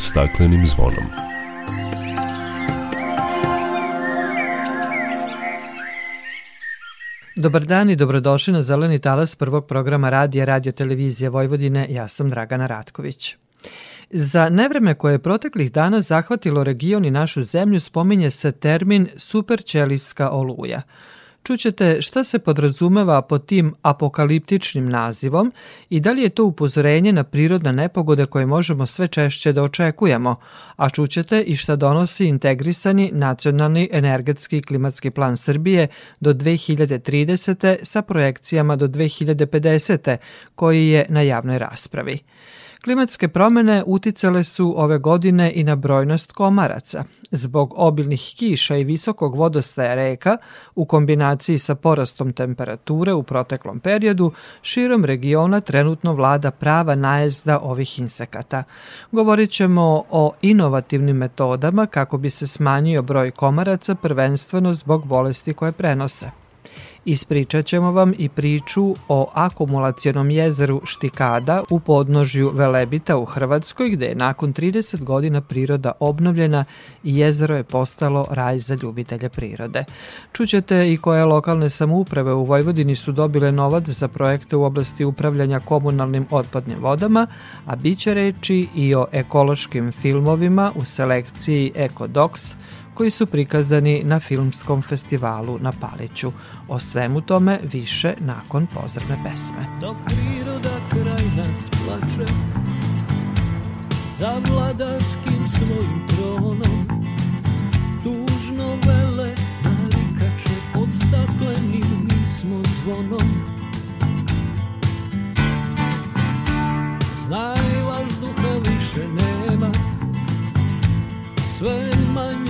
staklenim zvonom. Dobar dan i dobrodošli na Zeleni talas prvog programa radija Radio Televizije Vojvodine. Ja sam Dragana Ratković. Za nevreme koje je proteklih dana zahvatilo region i našu zemlju spominje se termin superćelijska oluja – Čućete šta se podrazumeva pod tim apokaliptičnim nazivom i da li je to upozorenje na prirodne nepogode koje možemo sve češće da očekujemo, a čućete i šta donosi integrisani nacionalni energetski i klimatski plan Srbije do 2030. sa projekcijama do 2050. koji je na javnoj raspravi. Klimatske promene uticale su ove godine i na brojnost komaraca. Zbog obilnih kiša i visokog vodostaja reka, u kombinaciji sa porastom temperature u proteklom periodu, širom regiona trenutno vlada prava najezda ovih insekata. Govorit ćemo o inovativnim metodama kako bi se smanjio broj komaraca prvenstveno zbog bolesti koje prenose. Ispričat ćemo vam i priču o akumulacionom jezeru Štikada u podnožju Velebita u Hrvatskoj gde je nakon 30 godina priroda obnovljena i jezero je postalo raj za ljubitelje prirode. Čućete i koje lokalne samouprave u Vojvodini su dobile novac za projekte u oblasti upravljanja komunalnim otpadnim vodama, a bit će reči i o ekološkim filmovima u selekciji Ecodox, koji su prikazani na filmskom festivalu na Paliću. O svemu tome više nakon pozdravne pesme. Dok priroda kraj nas plače Za vladarskim svojim tronom Tužno vele narikače Pod staklenim smo zvonom Znaj vazduha više nema Sve manje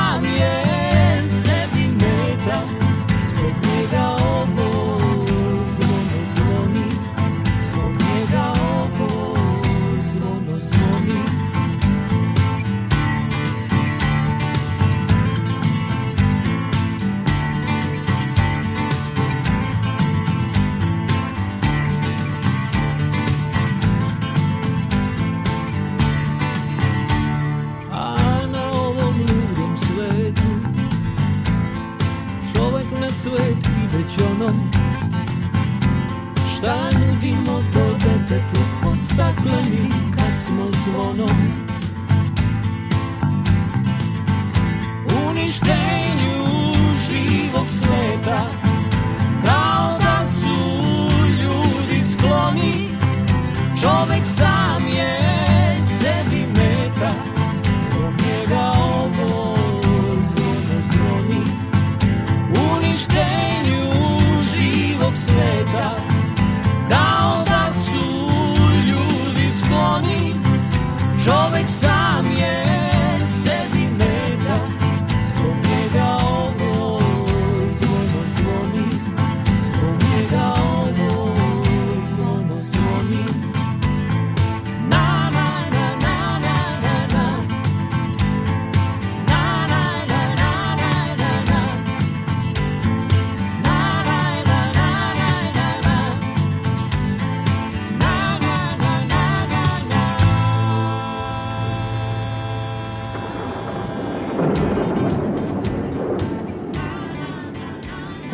Pod staklenim kad smo zvonom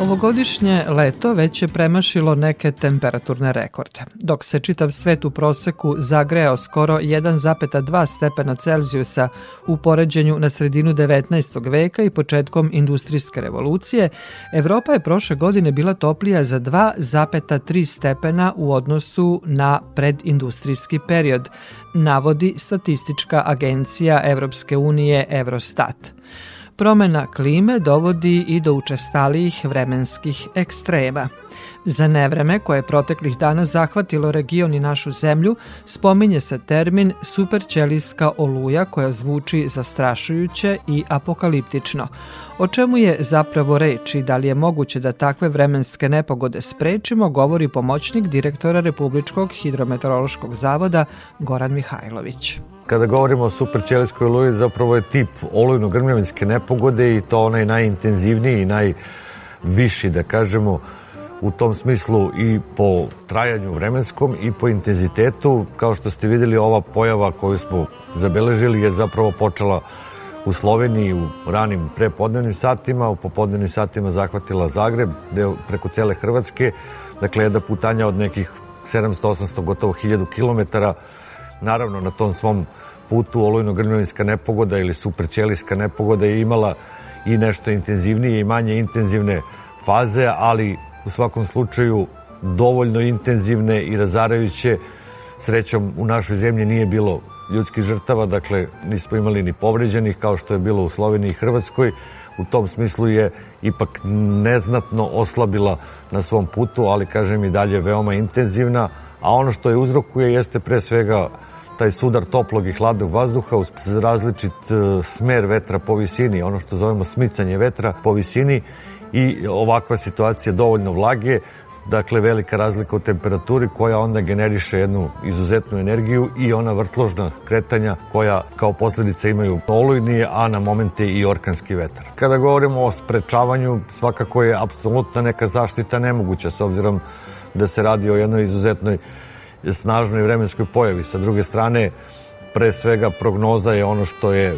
Ovogodišnje leto već je premašilo neke temperaturne rekorde. Dok se čitav svet u proseku zagrejao skoro 1,2 stepena Celzijusa u poređenju na sredinu 19. veka i početkom industrijske revolucije, Evropa je prošle godine bila toplija za 2,3 stepena u odnosu na predindustrijski period, navodi statistička agencija Evropske unije Eurostat. Promena klime dovodi i do učestalijih vremenskih ekstrema. Za nevreme koje je proteklih dana zahvatilo region i našu zemlju, spominje se termin superćelijska oluja koja zvuči zastrašujuće i apokaliptično. O čemu je zapravo reč i da li je moguće da takve vremenske nepogode sprečimo, govori pomoćnik direktora Republičkog hidrometeorološkog zavoda Goran Mihajlović. Kada govorimo o superćelijskoj oluji, zapravo je tip olujno-grmljavinske nepogode i to onaj najintenzivniji i najviši, da kažemo, u tom smislu i po trajanju vremenskom i po intenzitetu. Kao što ste videli, ova pojava koju smo zabeležili je zapravo počela u Sloveniji u ranim prepodnevnim satima, u popodnevnim satima zahvatila Zagreb, deo preko cele Hrvatske, dakle jedna putanja od nekih 700-800, gotovo 1000 kilometara. Naravno, na tom svom putu olujno-grmljavinska nepogoda ili superćelijska nepogoda je imala i nešto intenzivnije i manje intenzivne faze, ali u svakom slučaju dovoljno intenzivne i razarajuće. Srećom u našoj zemlji nije bilo ljudskih žrtava, dakle nismo imali ni povređenih kao što je bilo u Sloveniji i Hrvatskoj. U tom smislu je ipak neznatno oslabila na svom putu, ali kažem i dalje veoma intenzivna, a ono što je uzrokuje jeste pre svega taj sudar toplog i hladnog vazduha uz različit e, smer vetra po visini, ono što zovemo smicanje vetra po visini i ovakva situacija dovoljno vlage, dakle velika razlika u temperaturi koja onda generiše jednu izuzetnu energiju i ona vrtložna kretanja koja kao posledica imaju olujni, a na momente i orkanski vetar. Kada govorimo o sprečavanju, svakako je apsolutna neka zaštita nemoguća s obzirom da se radi o jednoj izuzetnoj snažnoj vremenskoj pojavi. Sa druge strane, pre svega prognoza je ono što je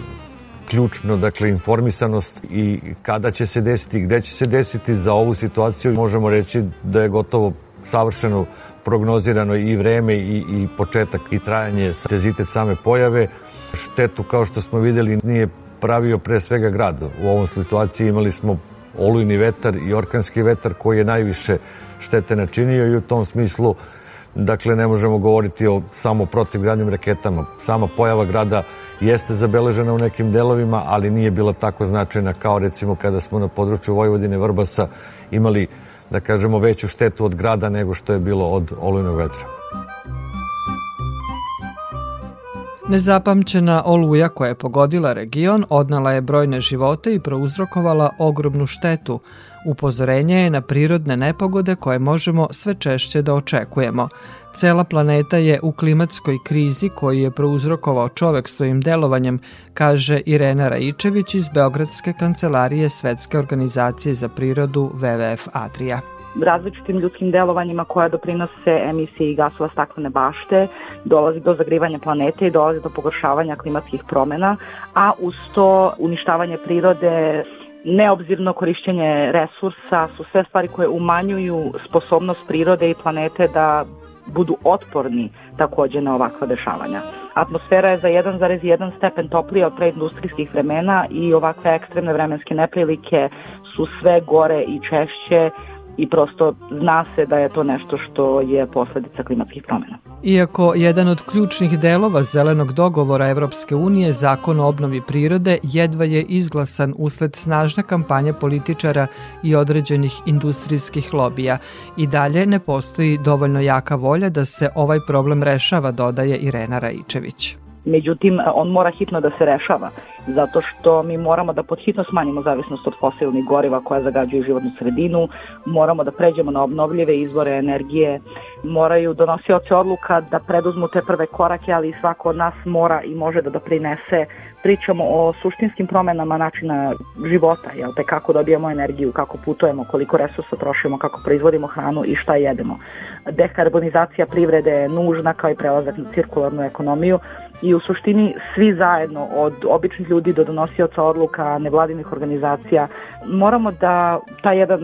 ključno, dakle informisanost i kada će se desiti, gde će se desiti za ovu situaciju, možemo reći da je gotovo savršeno prognozirano i vreme i, i početak i trajanje tezitet same pojave. Štetu, kao što smo videli, nije pravio pre svega grad. U ovom situaciji imali smo olujni vetar i orkanski vetar koji je najviše štete načinio i u tom smislu dakle ne možemo govoriti o samo protivgradnim raketama. Sama pojava grada jeste zabeležena u nekim delovima, ali nije bila tako značajna kao recimo kada smo na području Vojvodine Vrbasa imali, da kažemo, veću štetu od grada nego što je bilo od olujnog vetra. Nezapamćena oluja koja je pogodila region odnala je brojne živote i prouzrokovala ogromnu štetu. Upozorenje je na prirodne nepogode koje možemo sve češće da očekujemo. Cela planeta je u klimatskoj krizi koju je prouzrokovao čovek svojim delovanjem, kaže Irena Raičević iz Beogradske kancelarije Svetske organizacije za prirodu WWF Adria različitim ljudskim delovanjima koja doprinose emisiji gasova staklene bašte, dolazi do zagrivanja planete i dolazi do pogoršavanja klimatskih promena, a uz to uništavanje prirode, neobzirno korišćenje resursa su sve stvari koje umanjuju sposobnost prirode i planete da budu otporni takođe na ovakva dešavanja. Atmosfera je za 1,1 stepen toplija od preindustrijskih vremena i ovakve ekstremne vremenske neprilike su sve gore i češće i prosto zna se da je to nešto što je posledica klimatskih promjena. Iako jedan od ključnih delova zelenog dogovora Evropske unije, zakon o obnovi prirode, jedva je izglasan usled snažne kampanje političara i određenih industrijskih lobija. I dalje ne postoji dovoljno jaka volja da se ovaj problem rešava, dodaje Irena Raičević. Međutim, on mora hitno da se rešava, zato što mi moramo da podhitno smanjimo zavisnost od fosilnih goriva koja zagađuju životnu sredinu, moramo da pređemo na obnovljive izvore energije, moraju donosioci odluka da preduzmu te prve korake, ali svako od nas mora i može da doprinese pričamo o suštinskim promenama načina života, jel te kako dobijamo energiju, kako putujemo, koliko resursa trošimo, kako proizvodimo hranu i šta jedemo. Dekarbonizacija privrede je nužna kao i prelazak na cirkularnu ekonomiju i u suštini svi zajedno od običnih ljudi do donosioca odluka, nevladinih organizacija moramo da taj jedan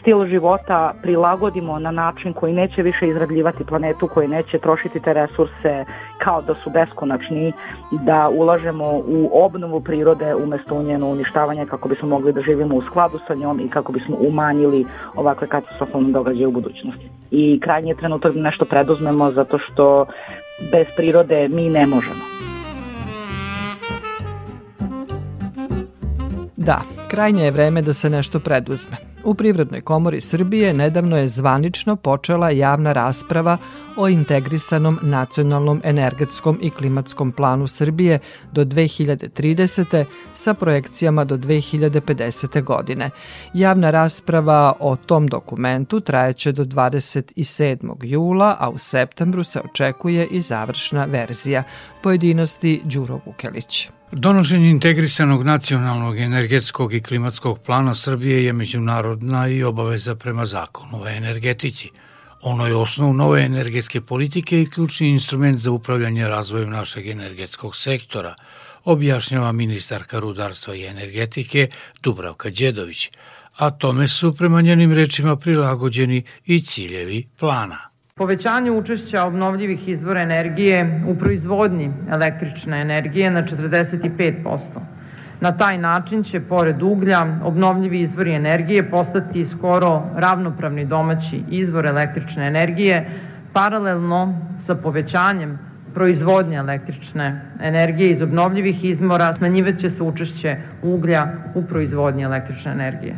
stil života prilagodimo na način koji neće više izrabljivati planetu, koji neće trošiti te resurse kao da su beskonačni, da ulažemo u obnovu prirode umesto u njeno uništavanje kako bismo mogli da živimo u skladu sa njom i kako bismo umanjili ovakve katastrofalne događaje u budućnosti. I krajnji je trenutak da nešto preduzmemo zato što bez prirode mi ne možemo. Da, krajnje je vreme da se nešto preduzme. U Privrednoj komori Srbije nedavno je zvanično počela javna rasprava o integrisanom nacionalnom energetskom i klimatskom planu Srbije do 2030. sa projekcijama do 2050. godine. Javna rasprava o tom dokumentu trajeće do 27. jula, a u septembru se očekuje i završna verzija. Pojedinosti Đuro Vukelić. Donošenje integrisanog nacionalnog energetskog i klimatskog plana Srbije je međunarodna i obaveza prema zakonu o energetici. Ono je osnov nove energetske politike i ključni instrument za upravljanje razvojem našeg energetskog sektora, objašnjava ministarka rudarstva i energetike Dubravka Đedović, a tome su prema njenim rečima prilagođeni i ciljevi plana. Povećanje učešća obnovljivih izvora energije u proizvodnji električne energije na 45%. Na taj način će, pored uglja, obnovljivi izvori energije postati skoro ravnopravni domaći izvor električne energije, paralelno sa povećanjem proizvodnje električne energije iz obnovljivih izvora, smanjivaće se učešće uglja u proizvodnji električne energije.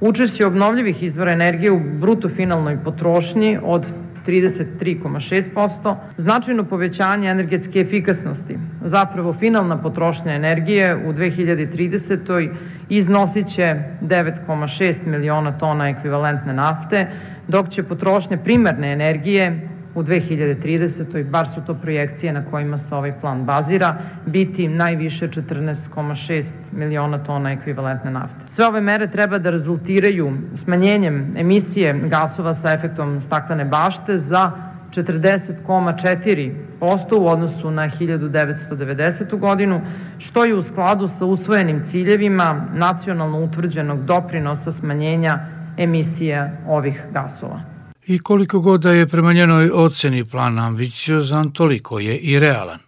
Učešće obnovljivih izvora energije u bruto finalnoj potrošnji od 33,6%, značajno povećanje energetske efikasnosti. Zapravo finalna potrošnja energije u 2030. iznosit će 9,6 miliona tona ekvivalentne nafte, dok će potrošnja primerne energije u 2030. bar su to projekcije na kojima se ovaj plan bazira, biti najviše 14,6 miliona tona ekvivalentne nafte. Sve ove mere treba da rezultiraju smanjenjem emisije gasova sa efektom staklene bašte za 40,4% u odnosu na 1990. godinu, što je u skladu sa usvojenim ciljevima nacionalno utvrđenog doprinosa smanjenja emisija ovih gasova. I koliko god da je prema njenoj oceni plan ambiciozan, toliko je i realan.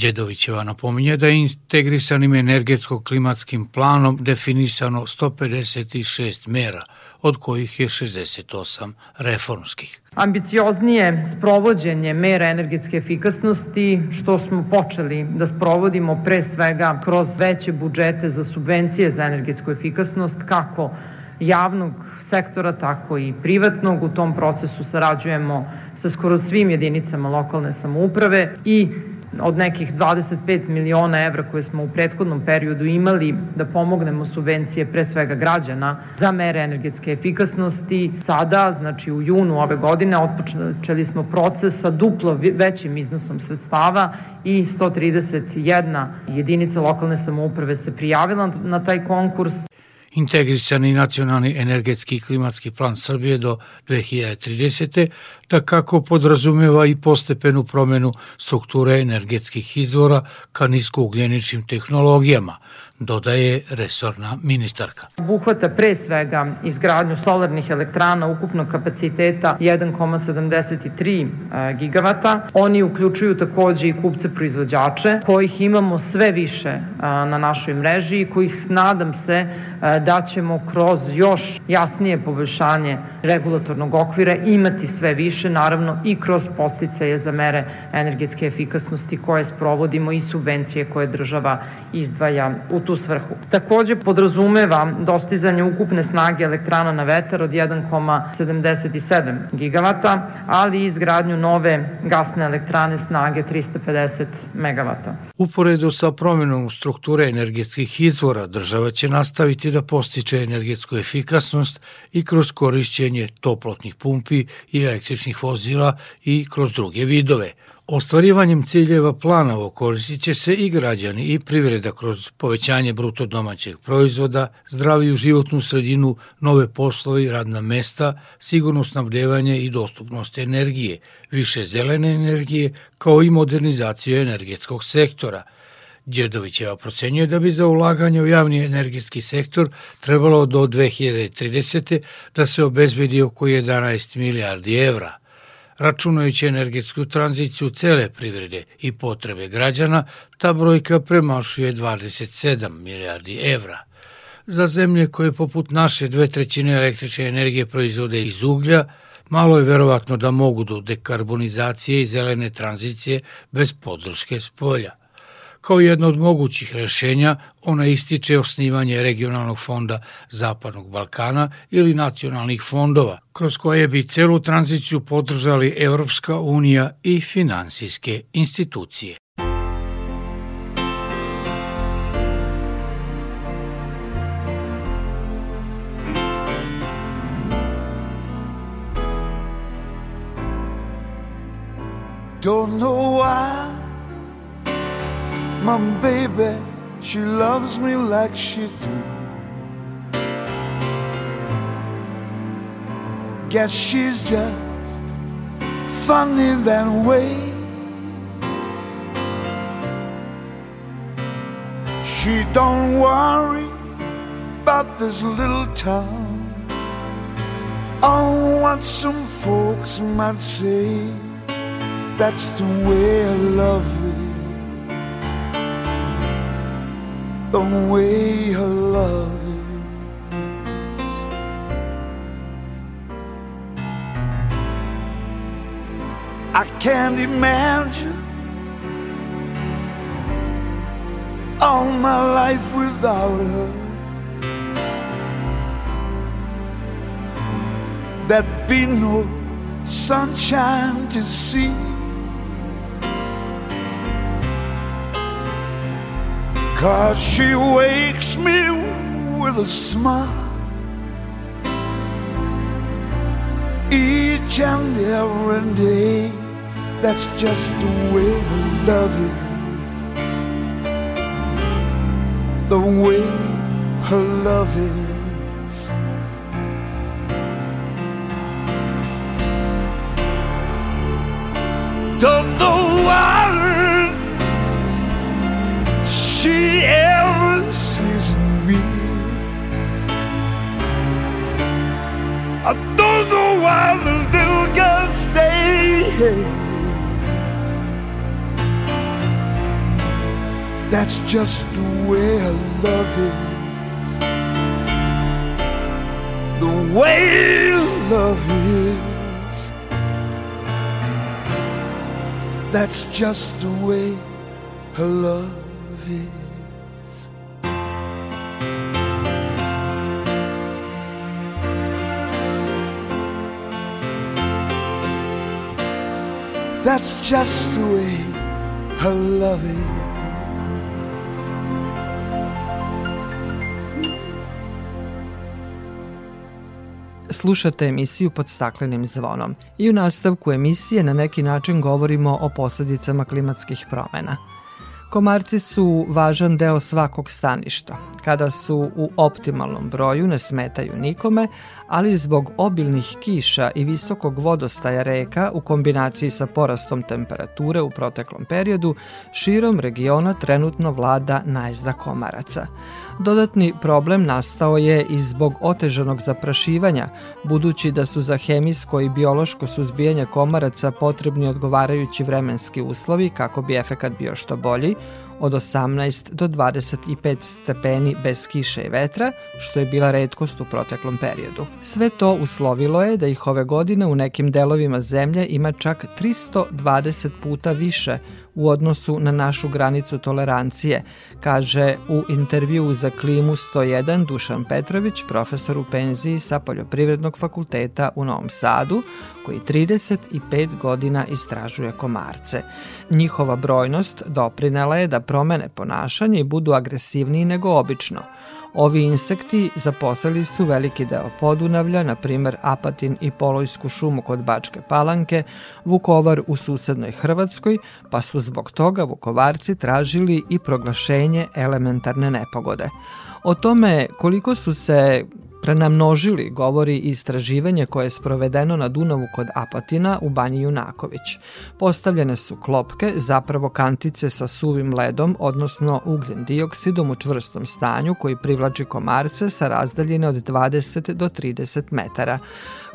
Đedovićeva napominje da je integrisanim energetsko-klimatskim planom definisano 156 mera, od kojih je 68 reformskih. Ambicioznije sprovođenje mera energetske efikasnosti, što smo počeli da sprovodimo pre svega kroz veće budžete za subvencije za energetsku efikasnost, kako javnog sektora, tako i privatnog. U tom procesu sarađujemo sa skoro svim jedinicama lokalne samouprave i od nekih 25 miliona evra koje smo u prethodnom periodu imali da pomognemo subvencije pre svega građana za mere energetske efikasnosti. Sada, znači u junu ove godine, otpočeli smo proces sa duplo većim iznosom sredstava i 131 jedinica lokalne samouprave se prijavila na taj konkurs integrisani nacionalni energetski i klimatski plan Srbije do 2030. da kako podrazumeva i postepenu promenu strukture energetskih izvora ka niskougljeničnim tehnologijama, dodaje resorna ministarka. Obuhvata pre svega izgradnju solarnih elektrana ukupnog kapaciteta 1,73 e, gigavata. Oni uključuju takođe i kupce proizvođače, kojih imamo sve više e, na našoj mreži i kojih nadam se e, da ćemo kroz još jasnije poboljšanje regulatornog okvira imati sve više, naravno i kroz posticaje za mere energetske efikasnosti koje sprovodimo i subvencije koje država izdvaja u tu svrhu. Takođe podrazumeva dostizanje ukupne snage elektrana na vetar od 1,77 gigavata, ali i izgradnju nove gasne elektrane snage 350 megavata. Uporedo sa promenom strukture energetskih izvora, država će nastaviti da postiče energetsku efikasnost i kroz korišćenje toplotnih pumpi i električnih vozila i kroz druge vidove – Ostvarivanjem ciljeva plana okoristit će se i građani i privreda kroz povećanje bruto domaćeg proizvoda, zdraviju životnu sredinu, nove poslove i radna mesta, sigurno snabdevanje i dostupnost energije, više zelene energije, kao i modernizaciju energetskog sektora. Đedovićeva procenjuje da bi za ulaganje u javni energetski sektor trebalo do 2030. da se obezbedi oko 11 milijardi evra – Računajući energetsku tranziciju cele privrede i potrebe građana, ta brojka premašuje 27 milijardi evra. Za zemlje koje poput naše dve trećine električne energije proizvode iz uglja, malo je verovatno da mogu do dekarbonizacije i zelene tranzicije bez podrške s polja. Kao jedno od mogućih rešenja, ona ističe osnivanje regionalnog fonda Zapadnog Balkana ili nacionalnih fondova, kroz koje bi celu tranziciju podržali Evropska unija i finansijske institucije. Don't know why my baby she loves me like she do. Guess she's just funny that way. She don't worry about this little town. Oh, what some folks might say. That's the way I love is. The way I love is. I can't imagine all my life without her. There'd be no sunshine to see. Cause she wakes me with a smile each and every day. That's just the way her love is. The way her love is. Don't the little girl stays. That's just the way her love is. The way love is. That's just the way her love is. That's just the way her love is. Slušate emisiju pod staklenim zvonom i u nastavku emisije na neki način govorimo o posledicama klimatskih promena. Komarci su važan deo svakog staništa. Kada su u optimalnom broju ne smetaju nikome, ali zbog obilnih kiša i visokog vodostaja reka u kombinaciji sa porastom temperature u proteklom periodu, širom regiona trenutno vlada najzda komaraca. Dodatni problem nastao je i zbog otežanog zaprašivanja, budući da su za hemijsko i biološko suzbijanje komaraca potrebni odgovarajući vremenski uslovi kako bi efekat bio što bolji, od 18 do 25 stepeni bez kiše i vetra, što je bila redkost u proteklom periodu. Sve to uslovilo je da ih ove godine u nekim delovima zemlje ima čak 320 puta više u odnosu na našu granicu tolerancije, kaže u intervju za Klimu 101 Dušan Petrović, profesor u penziji sa Poljoprivrednog fakulteta u Novom Sadu, koji 35 godina istražuje komarce. Njihova brojnost doprinela je da promene ponašanje i budu agresivniji nego obično – Ovi insekti zaposlili su veliki deo Podunavlja, na primer Apatin i Polojsku šumu kod Bačke Palanke, Vukovar u susednoj Hrvatskoj, pa su zbog toga Vukovarci tražili i proglašenje elementarne nepogode. O tome koliko su se prenamnožili, govori istraživanje koje je sprovedeno na Dunavu kod Apatina u Banji Junaković. Postavljene su klopke, zapravo kantice sa suvim ledom, odnosno ugljen dioksidom u čvrstom stanju koji privlači komarce sa razdaljine od 20 do 30 metara.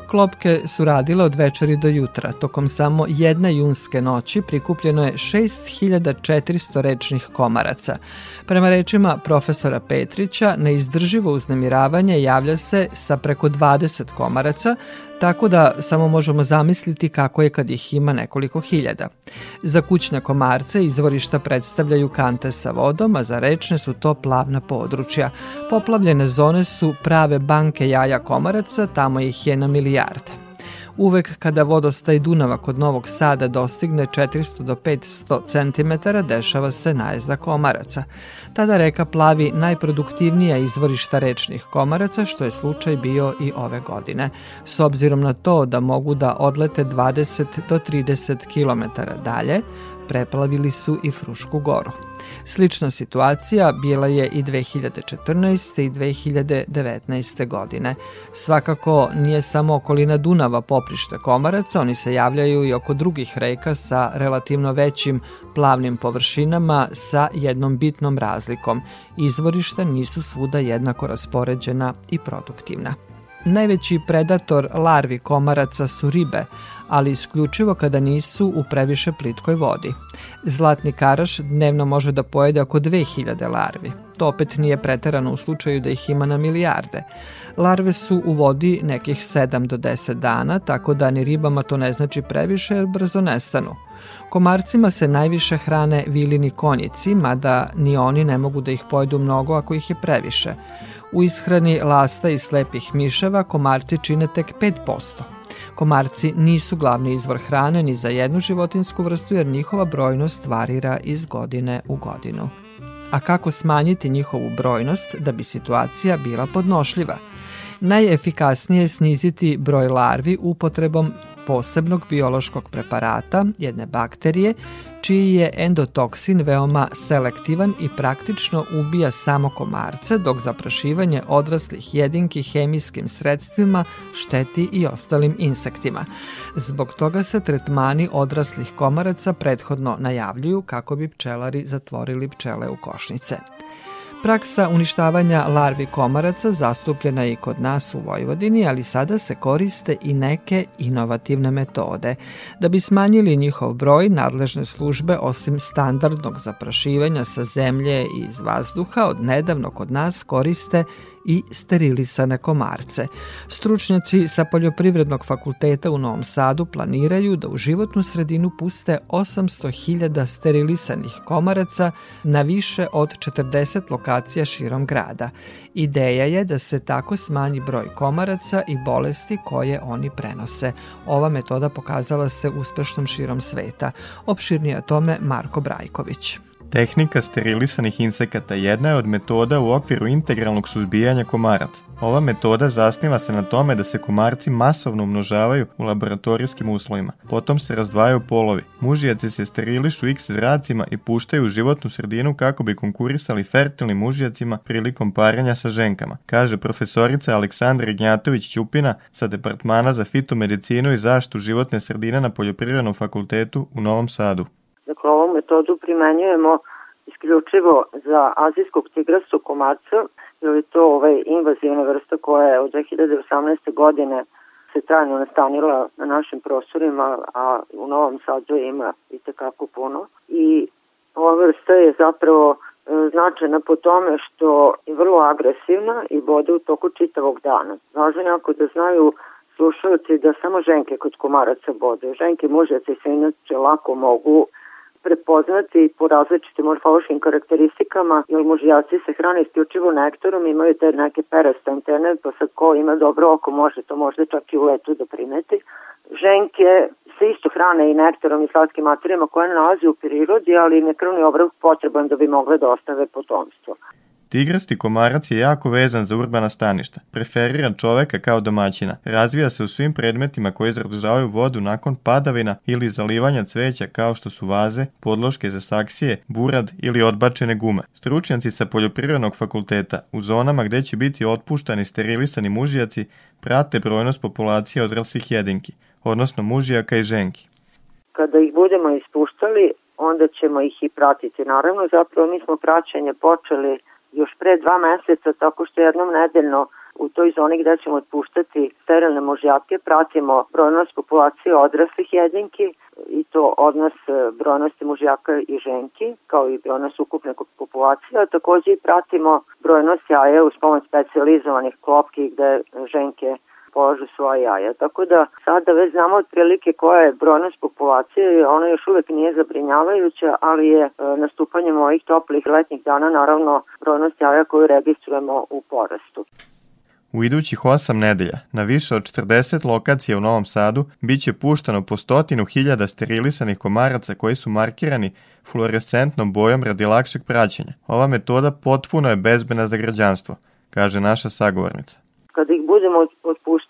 Klopke su radile od večeri do jutra. Tokom samo jedne junske noći prikupljeno je 6400 rečnih komaraca. Prema rečima profesora Petrića, neizdrživo uznemiravanje javlja se sa preko 20 komaraca, tako da samo možemo zamisliti kako je kad ih ima nekoliko hiljada. Za kućne komarce izvorišta predstavljaju kante sa vodom, a za rečne su to plavna područja. Poplavljene zone su prave banke jaja komaraca, tamo ih je na milijarde. Uvek kada vodostaj Dunava kod Novog Sada dostigne 400 do 500 cm, dešava se najezda komaraca. Tada reka plavi najproduktivnija izvorišta rečnih komaraca, što je slučaj bio i ove godine. S obzirom na to da mogu da odlete 20 do 30 km dalje, preplavili su i Frušku goru. Slična situacija bila je i 2014. i 2019. godine. Svakako nije samo okolina Dunava poprište komaraca, oni se javljaju i oko drugih reka sa relativno većim plavnim površinama sa jednom bitnom razlikom. Izvorišta nisu svuda jednako raspoređena i produktivna. Najveći predator larvi komaraca su ribe, ali isključivo kada nisu u previše plitkoj vodi. Zlatni karaš dnevno može da pojede oko 2000 larvi. To opet nije preterano u slučaju da ih ima na milijarde. Larve su u vodi nekih 7 do 10 dana, tako da ni ribama to ne znači previše jer brzo nestanu. Komarcima se najviše hrane vilini konjici, mada ni oni ne mogu da ih pojedu mnogo ako ih je previše. U ishrani lasta i slepih miševa komarci čine tek 5%. Komarci nisu glavni izvor hrane ni za jednu životinsku vrstu jer njihova brojnost varira iz godine u godinu. A kako smanjiti njihovu brojnost da bi situacija bila podnošljiva? Najefikasnije je sniziti broj larvi upotrebom posebnog biološkog preparata, jedne bakterije, čiji je endotoksin veoma selektivan i praktično ubija samo komarce, dok zaprašivanje odraslih jedinki hemijskim sredstvima šteti i ostalim insektima. Zbog toga se tretmani odraslih komaraca prethodno najavljuju kako bi pčelari zatvorili pčele u košnice. Praksa uništavanja larvi komaraca zastupljena je i kod nas u Vojvodini, ali sada se koriste i neke inovativne metode. Da bi smanjili njihov broj, nadležne službe, osim standardnog zaprašivanja sa zemlje i iz vazduha, od nedavno kod nas koriste i sterilisane komarce. Stručnjaci sa Poljoprivrednog fakulteta u Novom Sadu planiraju da u životnu sredinu puste 800.000 sterilisanih komaraca na više od 40 lokacija širom grada. Ideja je da se tako smanji broj komaraca i bolesti koje oni prenose. Ova metoda pokazala se uspešnom širom sveta. Opširnije o tome Marko Brajković. Tehnika sterilisanih insekata jedna je od metoda u okviru integralnog suzbijanja komaraca. Ova metoda zasniva se na tome da se komarci masovno umnožavaju u laboratorijskim uslovima. Potom se razdvajaju polovi. Mužijaci se sterilišu x zracima i puštaju u životnu sredinu kako bi konkurisali fertilnim mužijacima prilikom paranja sa ženkama, kaže profesorica Aleksandra Ignjatović Ćupina sa Departmana za fitomedicinu i zaštitu životne sredine na Poljoprivrednom fakultetu u Novom Sadu. Dakle, ovu metodu primenjujemo isključivo za azijskog tigrastu komarca, jer je to ovaj invazivna vrsta koja je od 2018. godine se trajno nastanila na našim prostorima, a u Novom Sadu ima i tekako puno. I ova vrsta je zapravo e, značajna po tome što je vrlo agresivna i bode u toku čitavog dana. Važno je jako da znaju slušalci da samo ženke kod komaraca bode. Ženke mužaci se inače lako mogu prepoznati po različitim morfološkim karakteristikama, jer mužijaci se hrane isključivo nektorom, imaju te neke peraste antene, pa sad ko ima dobro oko može to možda čak i u letu da primeti. Ženke se isto hrane i nektarom i slatkim materijama koje nalazi u prirodi, ali nekrvni obrok potreban da bi mogle da ostave potomstvo. Tigrasti komarac je jako vezan za urbana staništa, preferira čoveka kao domaćina, razvija se u svim predmetima koji zadržavaju vodu nakon padavina ili zalivanja cveća kao što su vaze, podloške za saksije, burad ili odbačene gume. Stručnjaci sa poljoprivrednog fakulteta u zonama gde će biti otpuštani sterilisani mužijaci prate brojnost populacije odraslih jedinki, odnosno mužijaka i ženki. Kada ih budemo ispuštali, onda ćemo ih i pratiti. Naravno, zapravo mi smo praćenje počeli još pre dva meseca, tako što jednom nedeljno u toj zoni gde ćemo otpuštati sterilne možjake pratimo brojnost populacije odraslih jedinki i to odnos e, brojnosti mužjaka i ženki, kao i brojnost ukupne populacije, a takođe i pratimo brojnost jaja uz pomoć specializovanih klopki gde ženke polažu svoja jaja. Tako da sada već znamo otprilike koja je brojnost populacije, ona još uvek nije zabrinjavajuća, ali je e, nastupanjem ovih toplih letnjih dana naravno brojnost jaja koju registrujemo u porastu. U idućih 8 nedelja na više od 40 lokacija u Novom Sadu biće puštano po stotinu hiljada sterilisanih komaraca koji su markirani fluorescentnom bojom radi lakšeg praćenja. Ova metoda potpuno je bezbedna za građanstvo, kaže naša sagovornica. Kada ih budemo otpuštali,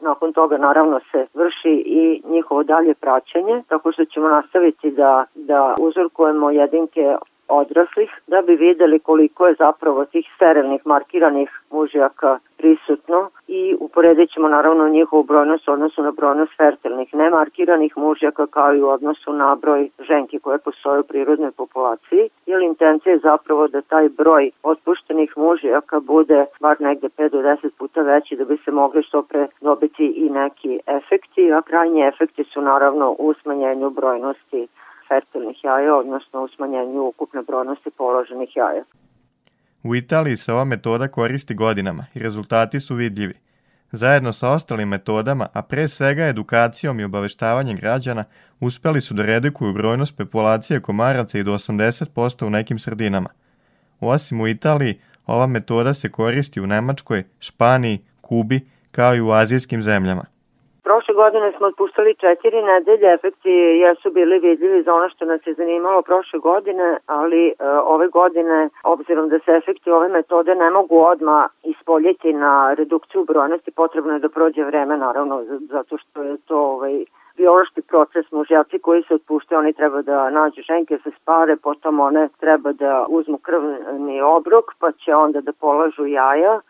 nakon toga naravno se vrši i njihovo dalje praćenje, tako što ćemo nastaviti da, da uzorkujemo jedinke odraslih da bi videli koliko je zapravo tih sterilnih markiranih mužjaka prisutno i uporedit ćemo naravno njihovu brojnost u odnosu na brojnost fertilnih nemarkiranih mužjaka kao i u odnosu na broj ženki koje postoje u prirodnoj populaciji, jer intencija je zapravo da taj broj otpuštenih mužjaka bude bar negde 5 do 10 puta veći da bi se mogli što pre dobiti i neki efekti, a krajnji efekti su naravno u smanjenju brojnosti fertilnih jaja, odnosno u smanjenju ukupne brojnosti položenih jaja. U Italiji se ova metoda koristi godinama i rezultati su vidljivi. Zajedno sa ostalim metodama, a pre svega edukacijom i obaveštavanjem građana, uspeli su da redikuju brojnost populacije komaraca i do 80% u nekim sredinama. Osim u Italiji, ova metoda se koristi u Nemačkoj, Španiji, Kubi, kao i u azijskim zemljama. Prošle godine smo otpuštali četiri nedelje, efekti jesu bili vidljivi za ono što nas je zanimalo prošle godine, ali e, ove godine, obzirom da se efekti ove metode ne mogu odma ispoljiti na redukciju brojnosti, potrebno je da prođe vreme, naravno, zato što je to ovaj, biološki proces mužjaci koji se otpuštaju, oni treba da nađu ženke se spare, potom one treba da uzmu krvni obrok, pa će onda da polažu jaja,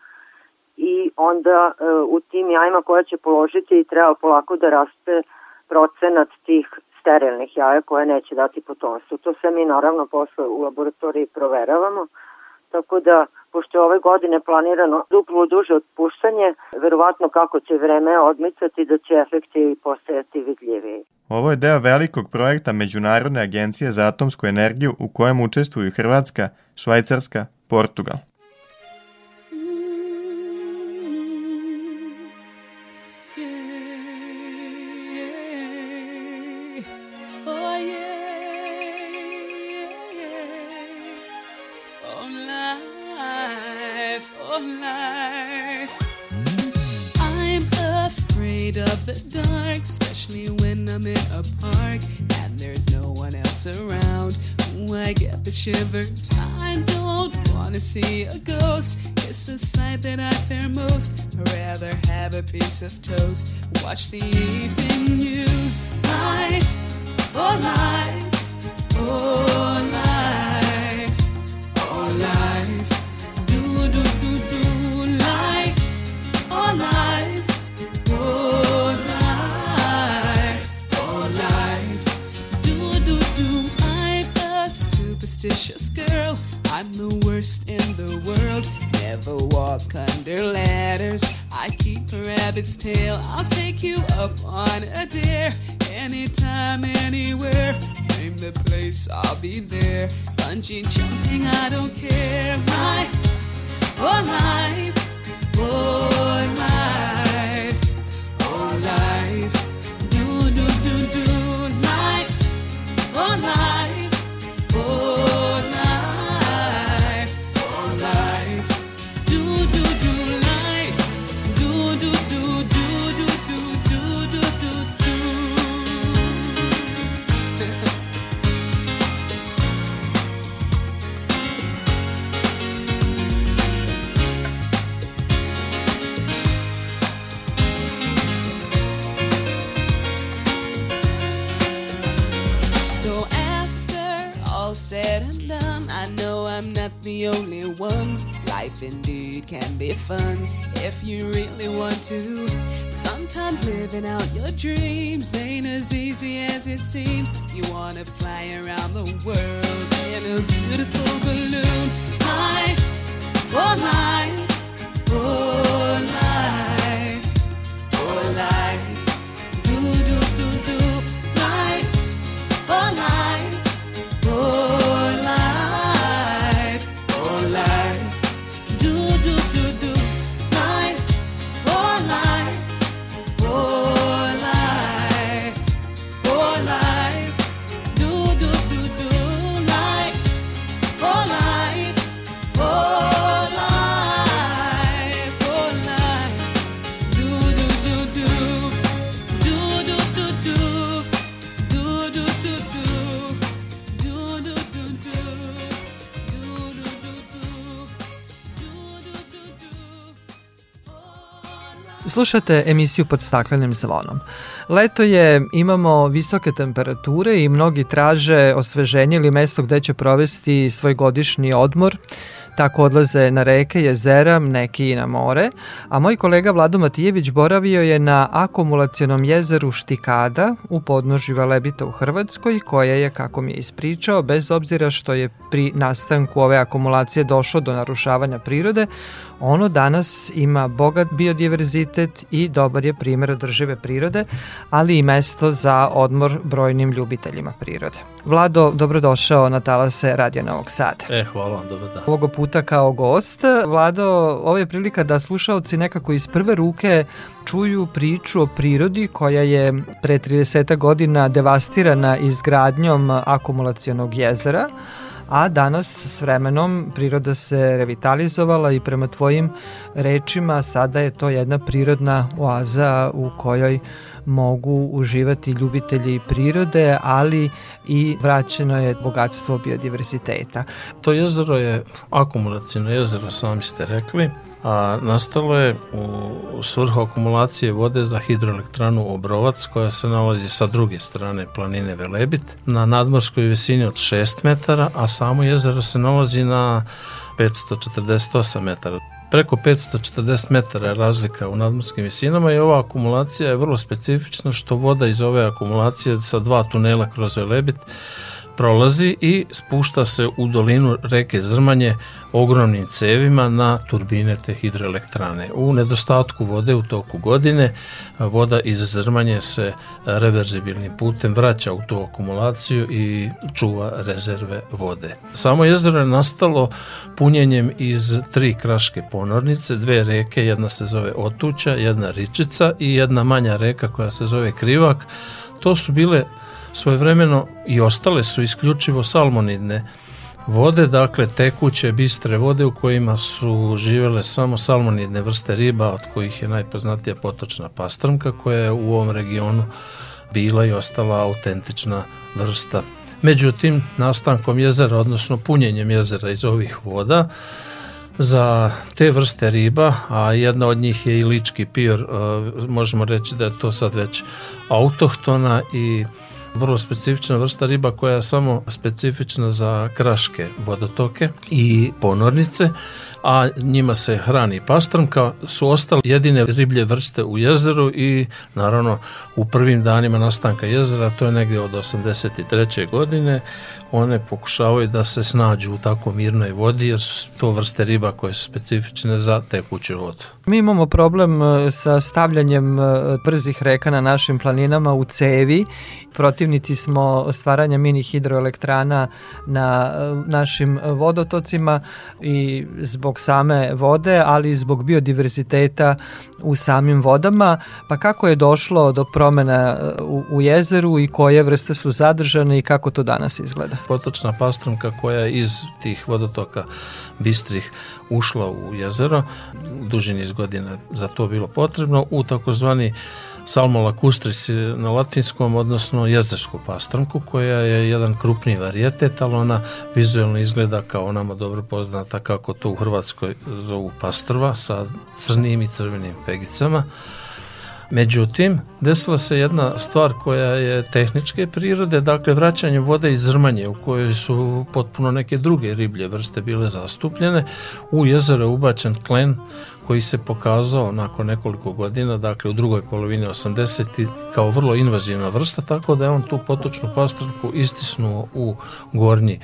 i onda e, u tim jajima koja će položiti treba polako da raste procenat tih sterilnih jaja koje neće dati potomstvo. To sve mi naravno posle u laboratoriji proveravamo, tako da pošto je ove godine planirano duplo duže otpuštanje, verovatno kako će vreme odmicati da će efekti postajati vidljiviji. Ovo je deo velikog projekta Međunarodne agencije za atomsku energiju u kojem učestvuju Hrvatska, Švajcarska, Portugal. Shivers. I don't wanna see a ghost. It's the sight that I fear most. I'd rather have a piece of toast. Watch the evening news. Life, oh life, oh I'm the worst in the world. Never walk under ladders. I keep a rabbit's tail. I'll take you up on a dare. Anytime, anywhere. Name the place, I'll be there. Bungee jumping, I don't care. My, oh life, oh only one. Life indeed can be fun if you really want to. Sometimes living out your dreams ain't as easy as it seems. You wanna fly around the world in a beautiful balloon. Life, oh, oh life, oh life, oh life. Slušate emisiju pod staklenim zvonom. Leto je, imamo visoke temperature i mnogi traže osveženje ili mesto gde će provesti svoj godišnji odmor. Tako odlaze na reke, jezera, neki i na more, a moj kolega Vlado Matijević boravio je na akumulacionom jezeru Štikada u podnožju Velebita u Hrvatskoj, koje je, kako mi je ispričao, bez obzira što je pri nastanku ove akumulacije došlo do narušavanja prirode, Ono danas ima bogat biodiverzitet i dobar je primer održive prirode, ali i mesto za odmor brojnim ljubiteljima prirode. Vlado, dobrodošao na talase Radio Novog Sada. E, hvala vam, dobar dan. Ovoga puta kao gost. Vlado, ovo je prilika da slušalci nekako iz prve ruke čuju priču o prirodi koja je pre 30 godina devastirana izgradnjom akumulacionog jezera, a danas s vremenom priroda se revitalizovala i prema tvojim rečima sada je to jedna prirodna oaza u kojoj mogu uživati ljubitelji prirode, ali i vraćeno je bogatstvo biodiverziteta. To jezero je akumulacijno jezero, sami ste rekli, a nastalo je u svrhu akumulacije vode za hidroelektranu Obrovac koja se nalazi sa druge strane planine Velebit na nadmorskoj visini od 6 metara, a samo jezero se nalazi na 548 metara. Preko 540 metara je razlika u nadmorskim visinama i ova akumulacija je vrlo specifična što voda iz ove akumulacije sa dva tunela kroz Velebit prolazi i spušta se u dolinu reke Zrmanje ogromnim cevima na turbine te hidroelektrane. U nedostatku vode u toku godine voda iz Zrmanje se reverzibilnim putem vraća u tu akumulaciju i čuva rezerve vode. Samo jezero je nastalo punjenjem iz tri kraške ponornice, dve reke, jedna se zove Otuća, jedna Ričica i jedna manja reka koja se zove Krivak. To su bile svojevremeno i ostale su isključivo salmonidne vode, dakle tekuće, bistre vode u kojima su živele samo salmonidne vrste riba, od kojih je najpoznatija potočna pastrmka koja je u ovom regionu bila i ostala autentična vrsta. Međutim, nastankom jezera, odnosno punjenjem jezera iz ovih voda, za te vrste riba, a jedna od njih je i lički pior, možemo reći da je to sad već autohtona i vrlo specifična vrsta riba koja je samo specifična za kraške vodotoke i ponornice, a njima se hrani pastrmka, su ostale jedine riblje vrste u jezeru i naravno u prvim danima nastanka jezera, to je negdje od 83. godine, one pokušavaju da se snađu u tako mirnoj vodi jer su to vrste riba koje su specifične za tekuću vodu. Mi imamo problem e, sa stavljanjem e, brzih reka na našim planinama u cevi. Protivnici smo stvaranja mini hidroelektrana na e, našim vodotocima i zbog same vode, ali i zbog biodiverziteta u samim vodama. Pa kako je došlo do promena u, u jezeru i koje vrste su zadržane i kako to danas izgleda? Potočna pastrumka koja je iz tih vodotoka bistrih ušla u jezero, duži niz godina za to bilo potrebno, u takozvani Salmo lacustris na latinskom, odnosno jezersku pastrmku, koja je jedan krupniji varijetet, ali ona vizualno izgleda kao nama dobro poznata kako to u Hrvatskoj zovu pastrva sa crnim i crvenim pegicama. Međutim, desila se jedna stvar koja je tehničke prirode, dakle vraćanje vode iz Zrmanje u kojoj su potpuno neke druge riblje vrste bile zastupljene. U jezero je ubačen tlen koji se pokazao nakon nekoliko godina, dakle u drugoj polovini 80. kao vrlo invazivna vrsta, tako da je on tu potočnu pastrku istisnuo u gornji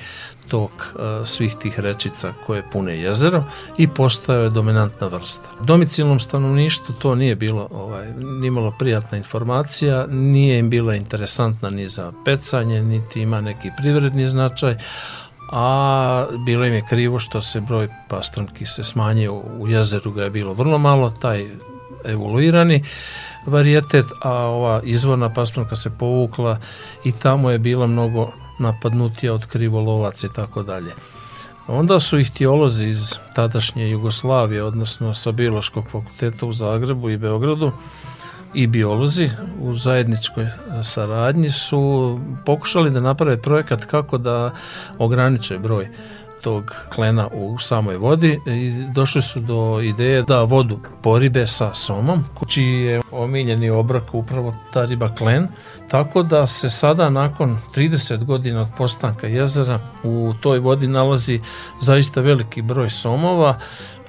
tok uh, svih tih rečica koje pune jezero i postao je dominantna vrsta. Domicilnom stanovništvu to nije bilo ovaj, nimalo prijatna informacija, nije im bila interesantna ni za pecanje, niti ima neki privredni značaj, a bilo im je krivo što se broj pastrmki se smanjio u jezeru ga je bilo vrlo malo, taj evoluirani varijetet, a ova izvorna pastrmka se povukla i tamo je bila mnogo napadnutija od krivolovaca i tako dalje. Onda su ih teolozi iz tadašnje Jugoslavije, odnosno sa Biološkog fakulteta u Zagrebu i Beogradu, i biolozi u zajedničkoj saradnji su pokušali da naprave projekat kako da ograniče broj tog klena u samoj vodi i došli su do ideje da vodu poribe sa somom, čiji je omiljeni obrok upravo ta riba klen, tako da se sada nakon 30 godina od postanka jezera u toj vodi nalazi zaista veliki broj somova,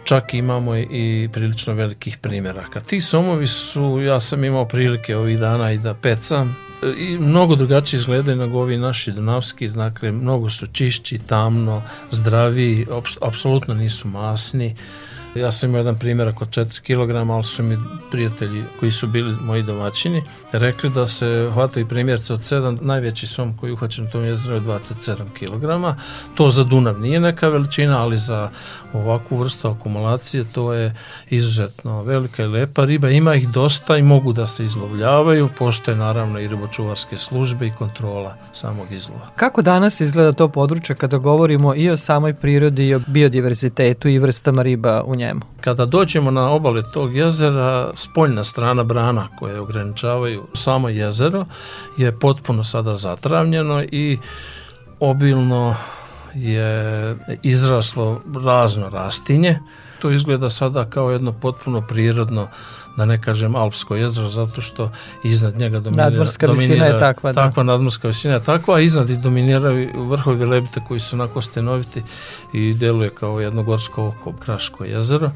čak imamo i prilično velikih primjeraka. Ti somovi su, ja sam imao prilike ovih dana i da pecam, i mnogo drugačije izgledaju nego ovi naši dunavski, dakle mnogo su čišći, tamno, zdravi, apsolutno nisu masni. Ja sam imao jedan primjer oko 4 kg, ali su mi prijatelji koji su bili moji domaćini rekli da se hvataju primjerce od 7, najveći som koji je uhvaćen u tom jezeru je 27 kg. To za Dunav nije neka veličina, ali za ovakvu vrstu akumulacije to je izuzetno velika i lepa riba. Ima ih dosta i mogu da se izlovljavaju, postoje naravno i ribočuvarske službe i kontrola samog izlova. Kako danas izgleda to područje kada govorimo i o samoj prirodi i o biodiverzitetu i vrstama riba u njemu? Kada dođemo na obale tog jezera, spoljna strana brana koje ograničavaju samo jezero je potpuno sada zatravljeno i obilno je izraslo razno rastinje. To izgleda sada kao jedno potpuno prirodno da ne kažem Alpsko jezero, zato što iznad njega dominira... Nadmorska dominira, visina je takva, da. Takva nadmorska visina je takva, a iznad i dominiraju vrhovi Velebita koji su onako stenoviti i deluje kao jedno gorsko oko, Kraško jezero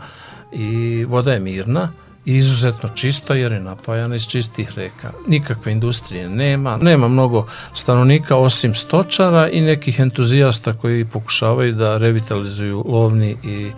i voda je mirna i izuzetno čista jer je napajana iz čistih reka. Nikakve industrije nema, nema mnogo stanovnika osim stočara i nekih entuzijasta koji pokušavaju da revitalizuju lovni i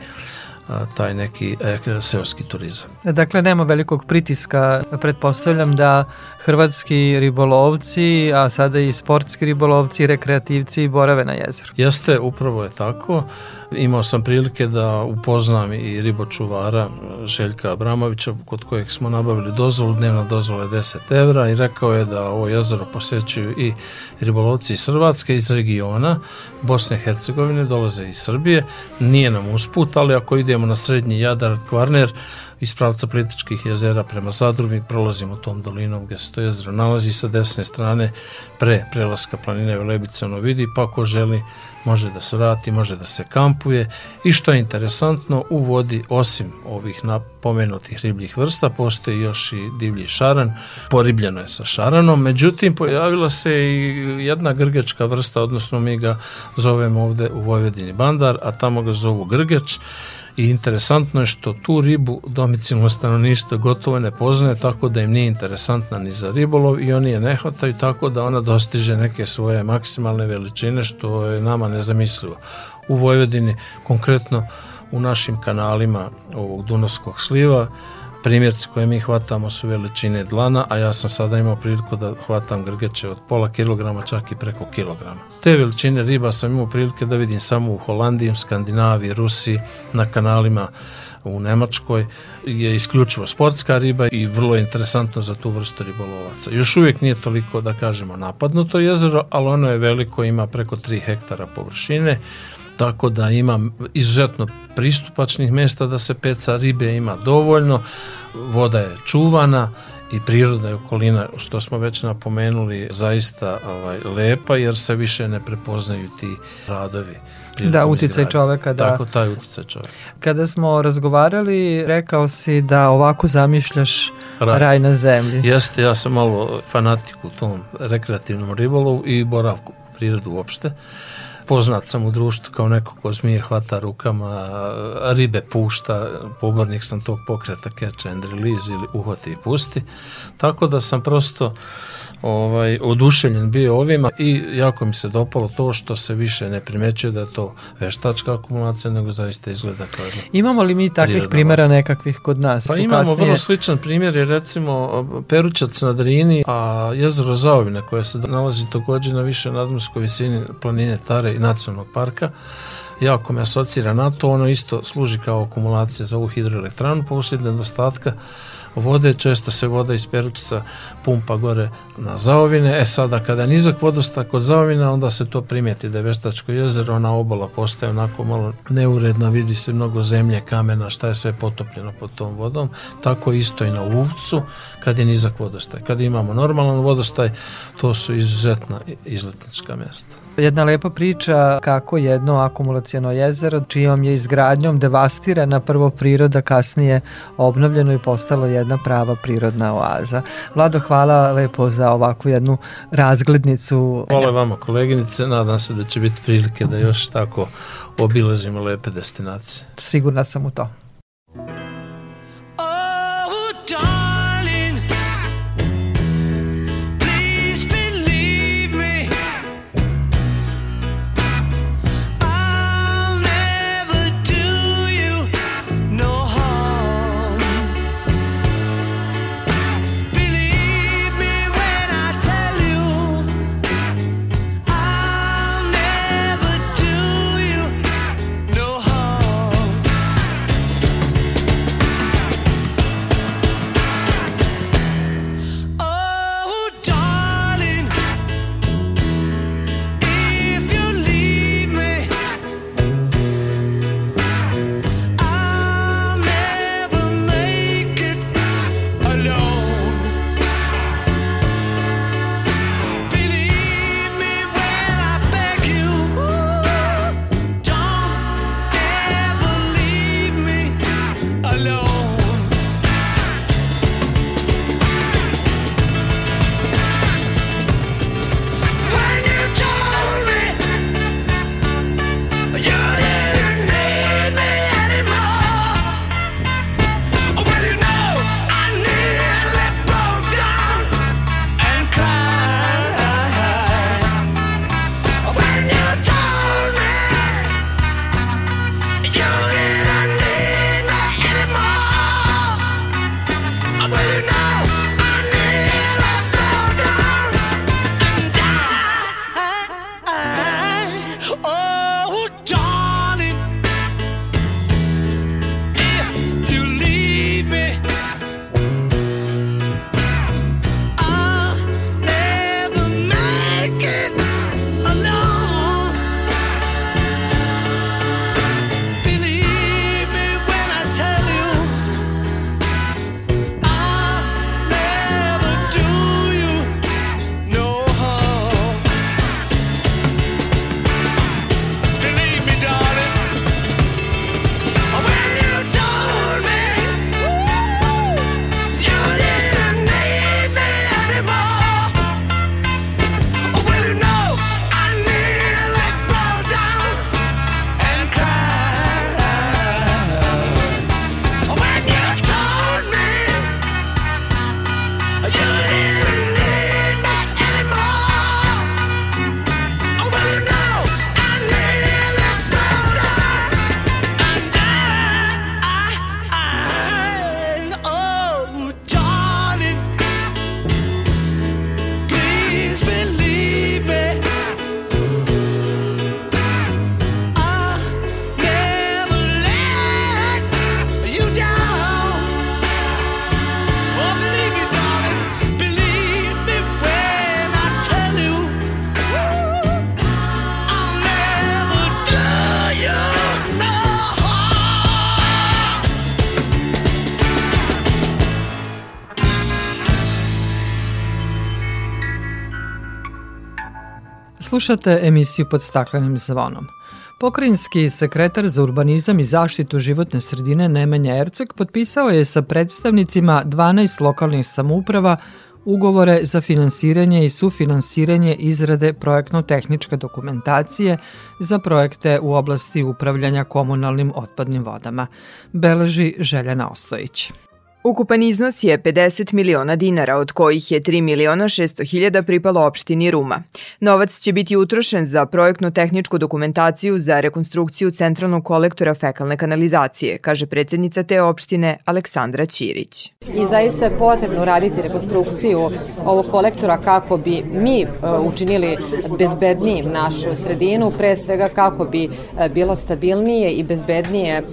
taj neki e, seoski turizam. Dakle, nema velikog pritiska, pretpostavljam da hrvatski ribolovci, a sada i sportski ribolovci, rekreativci borave na jezeru. Jeste, upravo je tako. Imao sam prilike da upoznam i ribočuvara Željka Abramovića, kod kojeg smo nabavili dozvolu, dnevna dozvola je 10 evra i rekao je da ovo jezero posećuju i ribolovci iz Hrvatske, iz regiona, Bosne i Hercegovine, dolaze iz Srbije. Nije nam usput, ali ako idemo na srednji Jadar, Kvarner, iz pravca Plitičkih jezera prema Zadru, mi prolazimo tom dolinom gdje se to jezero nalazi sa desne strane pre prelaska planine Velebice ono vidi, pa ako želi može da se vrati, može da se kampuje. I što je interesantno u vodi osim ovih napomenutih ribljih vrsta postoji još i divlji šaran, poribljeno je sa šaranom, međutim pojavila se i jedna grgečka vrsta, odnosno mi ga zovemo ovde u Vojvodini bandar, a tamo ga zovu grgeč i interesantno je što tu ribu domicilno stanovništvo gotovo ne poznaje tako da im nije interesantna ni za ribolov i oni je ne hvataju tako da ona dostiže neke svoje maksimalne veličine što je nama nezamislivo. U Vojvodini konkretno u našim kanalima ovog Dunavskog sliva primjerci koje mi hvatamo su veličine dlana, a ja sam sada imao priliku da hvatam grgeće od pola kilograma, čak i preko kilograma. Te veličine riba sam imao prilike da vidim samo u Holandiji, Skandinaviji, Rusiji, na kanalima u Nemačkoj je isključivo sportska riba i vrlo interesantno za tu vrstu ribolovaca. Još uvijek nije toliko, da kažemo, napadnuto jezero, ali ono je veliko, ima preko 3 hektara površine, tako da ima izuzetno pristupačnih mesta da se peca ribe ima dovoljno, voda je čuvana i priroda je okolina, što smo već napomenuli, zaista ovaj, lepa jer se više ne prepoznaju ti radovi. Da, uticaj čoveka, da. Tako, taj uticaj čoveka. Kada smo razgovarali, rekao si da ovako zamišljaš raj, raj na zemlji. Jeste, ja sam malo fanatik u tom rekreativnom ribolovu i boravku prirodu uopšte. Poznat sam u društvu kao neko ko zmije hvata rukama, ribe pušta, pobornik sam tog pokreta catch and release ili uhvati i pusti. Tako da sam prosto ovaj, oduševljen bio ovima i jako mi se dopalo to što se više ne primećuje da je to veštačka akumulacija, nego zaista izgleda kao jedno. Imamo li mi takvih primjera nekakvih kod nas? Pa imamo kasnije... vrlo sličan primjer je recimo Perućac na Drini, a jezero Zaovine koje se nalazi takođe na više nadmorskoj visini planine Tare i nacionalnog parka jako me asocira na to, ono isto služi kao akumulacija za ovu hidroelektranu, poslije nedostatka vode, često se voda iz Peručica pumpa gore na Zaovine, e sada kada nizak vodostak kod Zaovina, onda se to primijeti da je Veštačko jezero, ona obala postaje onako malo neuredna, vidi se mnogo zemlje, kamena, šta je sve potopljeno pod tom vodom, tako isto i na Uvcu, kad je nizak vodostaj. Kad imamo normalan vodostaj, to su izuzetna izletnička mjesta. Jedna lepa priča kako jedno akumulacijeno jezero, čijom je izgradnjom devastirana prvo priroda, kasnije obnovljeno i postalo jedna prava prirodna oaza. Vlado, hvala lepo za ovakvu jednu razglednicu. Hvala vama koleginice, nadam se da će biti prilike da još tako obilazimo lepe destinacije. Sigurna sam u to. Slušate emisiju pod staklenim zvonom. Pokrajinski sekretar za urbanizam i zaštitu životne sredine Nemanja Erceg potpisao je sa predstavnicima 12 lokalnih samouprava ugovore za finansiranje i sufinansiranje izrade projektno-tehničke dokumentacije za projekte u oblasti upravljanja komunalnim otpadnim vodama, beleži Željana Ostojić. Ukupan iznos je 50 miliona dinara, od kojih je 3 miliona 600 hiljada pripalo opštini Ruma. Novac će biti utrošen za projektno-tehničku dokumentaciju za rekonstrukciju centralnog kolektora fekalne kanalizacije, kaže predsednica te opštine Aleksandra Ćirić. I zaista je potrebno raditi rekonstrukciju ovog kolektora kako bi mi e, učinili bezbednijim našu sredinu, pre svega kako bi e, bilo stabilnije i bezbednije e,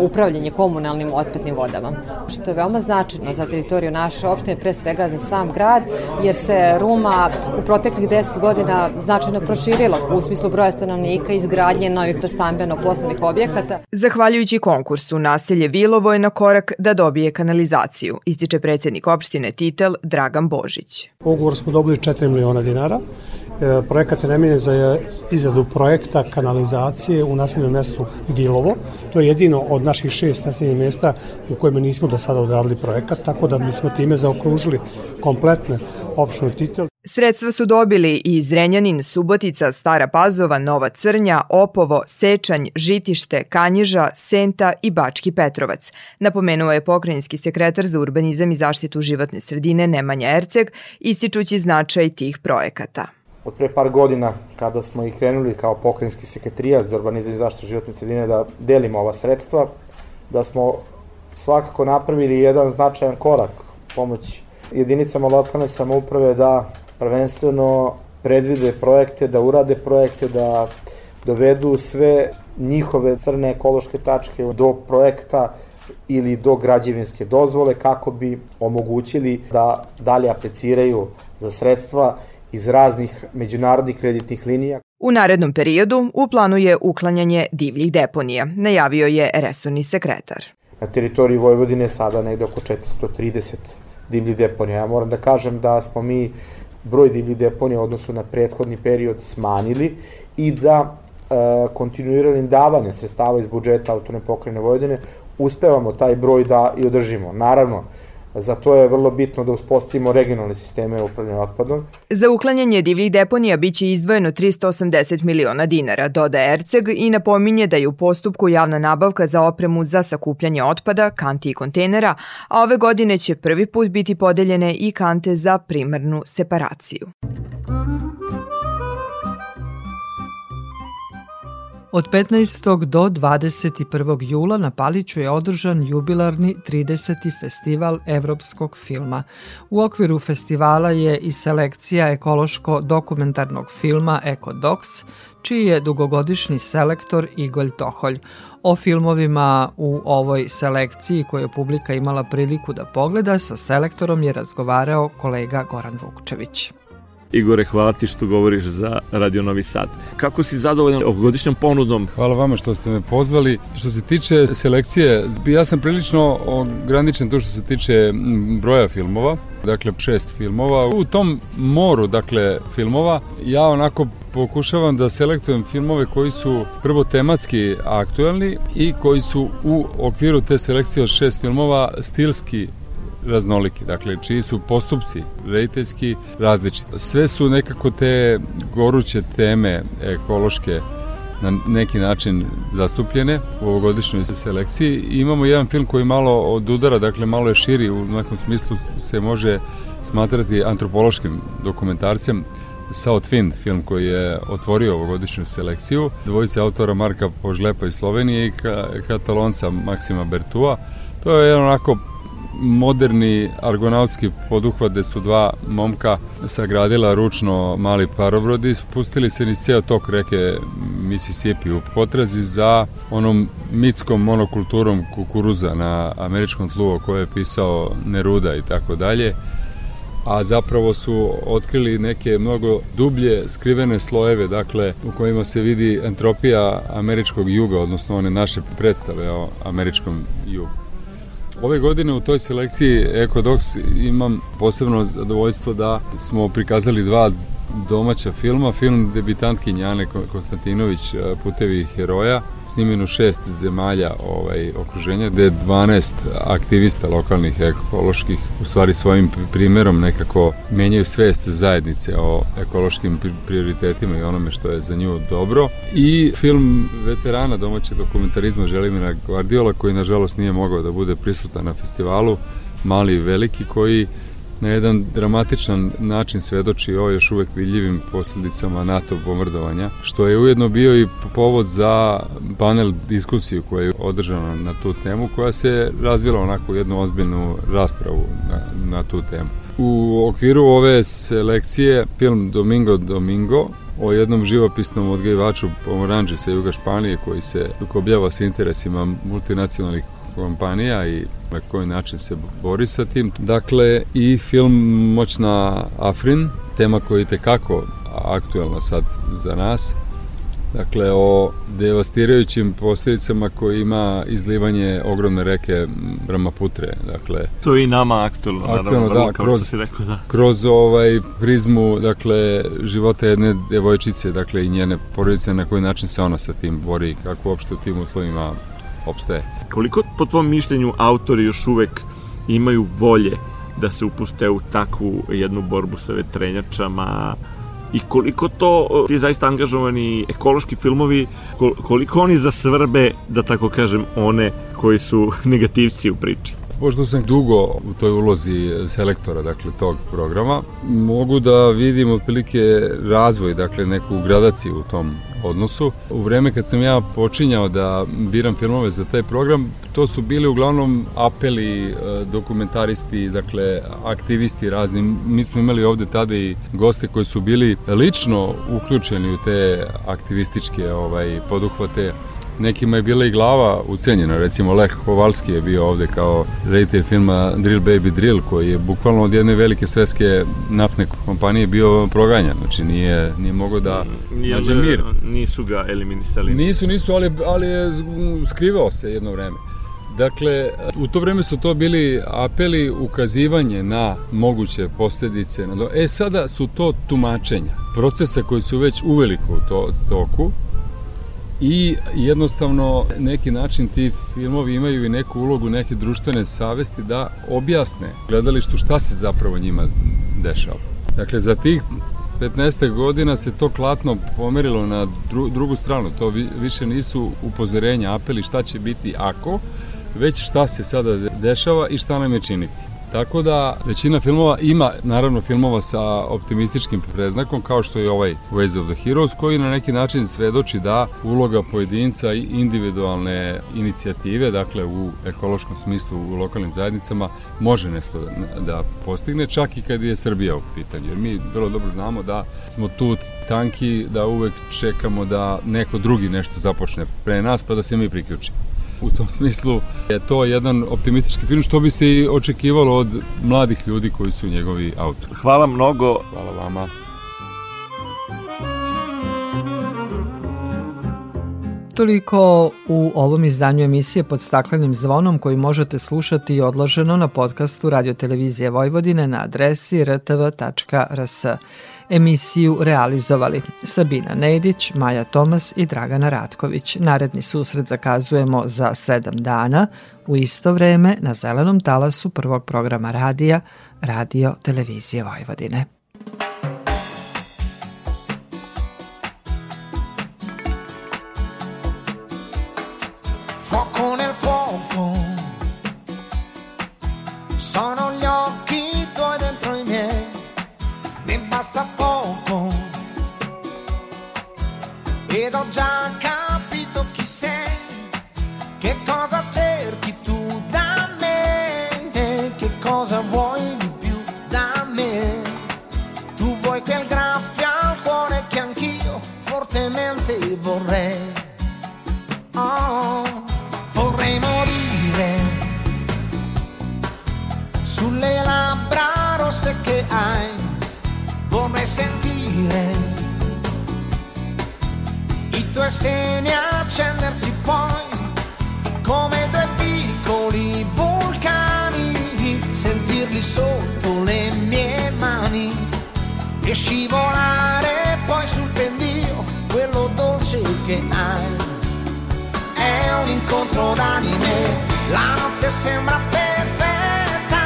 upravljanje komunalnim otpadnim vodama. Što je veoma veoma značajno za teritoriju naše opštine, pre svega za sam grad, jer se Ruma u proteklih 10 godina značajno proširila u smislu broja stanovnika i izgradnje novih stambeno-poslovnih objekata. Zahvaljujući konkursu, naselje Vilovo je na korak da dobije kanalizaciju, ističe predsednik opštine Titel Dragan Božić. Ugovor smo dobili 4 miliona dinara. E, projekat je namenjen za izradu projekta kanalizacije u naseljenom mestu Vilovo. To je jedino od naših šest naseljenih mesta u kojima nismo do sada odradili projekat, tako da mi smo time zaokružili kompletne opštinu Titel. Sredstva su dobili i Zrenjanin, Subotica, Stara Pazova, Nova Crnja, Opovo, Sečanj, Žitište, Kanjiža, Senta i Bački Petrovac. Napomenuo je pokrajinski sekretar za urbanizam i zaštitu životne sredine Nemanja Erceg, ističući značaj tih projekata. Od pre par godina, kada smo i krenuli kao pokrajinski sekretrijat za urbanizam i zaštitu životne sredine da delimo ova sredstva, da smo svakako napravili jedan značajan korak pomoć jedinicama lokalne samouprave da prvenstveno predvide projekte, da urade projekte, da dovedu sve njihove crne ekološke tačke do projekta ili do građevinske dozvole kako bi omogućili da dalje apliciraju za sredstva iz raznih međunarodnih kreditnih linija. U narednom periodu u planu je uklanjanje divljih deponija, najavio je resorni sekretar. Na teritoriji Vojvodine sada negde oko 430 divljih deponija. Ja moram da kažem da smo mi broj divljih deponija u odnosu na prethodni period smanjili i da e, kontinuiranim sredstava iz budžeta autorne pokrajine Vojvodine uspevamo taj broj da i održimo. Naravno, Za to je vrlo bitno da uspostavimo regionalne sisteme upravljanja otpadom. Za uklanjanje divljih deponija biće izdvojeno 380 miliona dinara, doda Erceg i napominje da je u postupku javna nabavka za opremu za sakupljanje otpada, kanti i kontejnera, a ove godine će prvi put biti podeljene i kante za primarnu separaciju. Od 15. do 21. jula na Paliću je održan jubilarni 30. festival evropskog filma. U okviru festivala je i selekcija ekološko-dokumentarnog filma Ecodocs, čiji je dugogodišnji selektor Igolj Toholj. O filmovima u ovoj selekciji koju publika imala priliku da pogleda sa selektorom je razgovarao kolega Goran Vukčević. Igore, hvala ti što govoriš za Radio Novi Sad. Kako si zadovoljan ovogodišnjom ponudom? Hvala vama što ste me pozvali. Što se tiče selekcije, ja sam prilično ograničen to što se tiče broja filmova, dakle šest filmova. U tom moru, dakle, filmova, ja onako pokušavam da selektujem filmove koji su prvo tematski aktuelni i koji su u okviru te selekcije od šest filmova stilski raznoliki, dakle, čiji su postupci rediteljski različiti. Sve su nekako te goruće teme ekološke na neki način zastupljene u ovogodišnjoj selekciji. Imamo jedan film koji malo od udara, dakle malo je širi, u nekom smislu se može smatrati antropološkim dokumentarcem South Wind, film koji je otvorio ovogodišnju selekciju. Dvojice autora Marka Požlepa iz Slovenije i katalonca Maksima Bertua. To je jedan onako moderni argonautski poduhvat gde su dva momka sagradila ručno mali parobrod i spustili se ni ceo tok reke Mississippi u potrazi za onom mitskom monokulturom kukuruza na američkom tlu o kojoj je pisao Neruda i tako dalje a zapravo su otkrili neke mnogo dublje skrivene slojeve, dakle, u kojima se vidi entropija američkog juga, odnosno one naše predstave o američkom jugu. Ove godine u toj selekciji Ecodox imam posebno zadovoljstvo da smo prikazali dva domaća filma, film debitantkinje Jane Konstantinović Putevi heroja, snimljen u šest zemalja ovaj, okruženja, gde 12 aktivista lokalnih ekoloških u stvari svojim primerom nekako menjaju svest zajednice o ekološkim prioritetima i onome što je za nju dobro. I film veterana domaćeg dokumentarizma Želimira Guardiola, koji nažalost nije mogao da bude prisutan na festivalu, mali i veliki, koji na jedan dramatičan način svedoči o još uvek vidljivim posledicama NATO bombardovanja, što je ujedno bio i povod za panel diskusiju koja je održana na tu temu, koja se razvila onako jednu ozbiljnu raspravu na, na tu temu. U okviru ove selekcije film Domingo Domingo o jednom živopisnom odgajivaču pomoranđe sa juga Španije koji se ukobljava s interesima multinacionalnih kompanija i na koji način se bori sa tim. Dakle, i film Moćna Afrin, tema koja je tekako aktuelna sad za nas, Dakle, o devastirajućim posljedicama koje ima izlivanje ogromne reke Brahmaputre. Dakle, to je i nama aktualno, aktualno naravno, da, kroz, si rekao, da. kroz ovaj prizmu dakle, života jedne devojčice dakle, i njene porodice, na koji način se ona sa tim bori kako uopšte u tim uslovima opstaje. Koliko po tvom mišljenju autori još uvek imaju volje da se upuste u takvu jednu borbu sa vetrenjačama, i koliko to ti zaista angažovani ekološki filmovi, koliko oni zasvrbe, da tako kažem, one koji su negativci u priči. Pošto sam dugo u toj ulozi selektora, dakle, tog programa, mogu da vidim otprilike razvoj, dakle, neku gradaciju u tom odnosu. U vreme kad sam ja počinjao da biram filmove za taj program, to su bili uglavnom apeli, e, dokumentaristi, dakle, aktivisti razni. Mi smo imali ovde tada i goste koji su bili lično uključeni u te aktivističke ovaj, poduhvate Nekima je bila i glava ucenjena, recimo Lech Kovalski je bio ovde kao reditelj filma Drill Baby Drill, koji je bukvalno od jedne velike svetske naftne kompanije bio proganjan, znači nije, nije mogao da Nije, nađe mir. Nisu ga eliminisali. Nisu, nisu, ali, ali je skrivao se jedno vreme. Dakle, u to vreme su to bili apeli ukazivanje na moguće posledice. E, sada su to tumačenja procesa koji su već uveliko u to, toku i jednostavno neki način ti filmovi imaju i neku ulogu neke društvene savesti da objasne gledalištu šta se zapravo njima dešava. Dakle, za tih 15 godina se to klatno pomerilo na dru, drugu stranu. To vi, više nisu upozorenja, apeli šta će biti ako, već šta se sada dešava i šta nam je činiti. Tako da većina filmova ima naravno filmova sa optimističkim preznakom kao što je ovaj Ways of the Heroes koji na neki način svedoči da uloga pojedinca i individualne inicijative, dakle u ekološkom smislu u lokalnim zajednicama može nešto da, postigne čak i kad je Srbija u pitanju. Jer mi vrlo dobro znamo da smo tu tanki da uvek čekamo da neko drugi nešto započne pre nas pa da se mi priključimo. U tom smislu je to jedan optimistički film što bi se i očekivalo od mladih ljudi koji su njegovi autori. Hvala mnogo. Hvala vama. Toliko u ovom izdanju emisije pod staklenim zvonom koji možete slušati odloženo na podcastu Radio Televizije Vojvodine na adresi rtv.rs. Emisiju realizovali Sabina Nedić, Maja Tomas i Dragana Ratković. Naredni susret zakazujemo za sedam dana u isto vreme na zelenom talasu prvog programa radija Radio Televizije Vojvodine. cosa vuoi di più da me? Tu vuoi quel graffia al cuore che anch'io fortemente vorrei. Oh, vorrei morire sulle labbra rosse che hai, vorrei sentire i tuoi seni sembra perfetta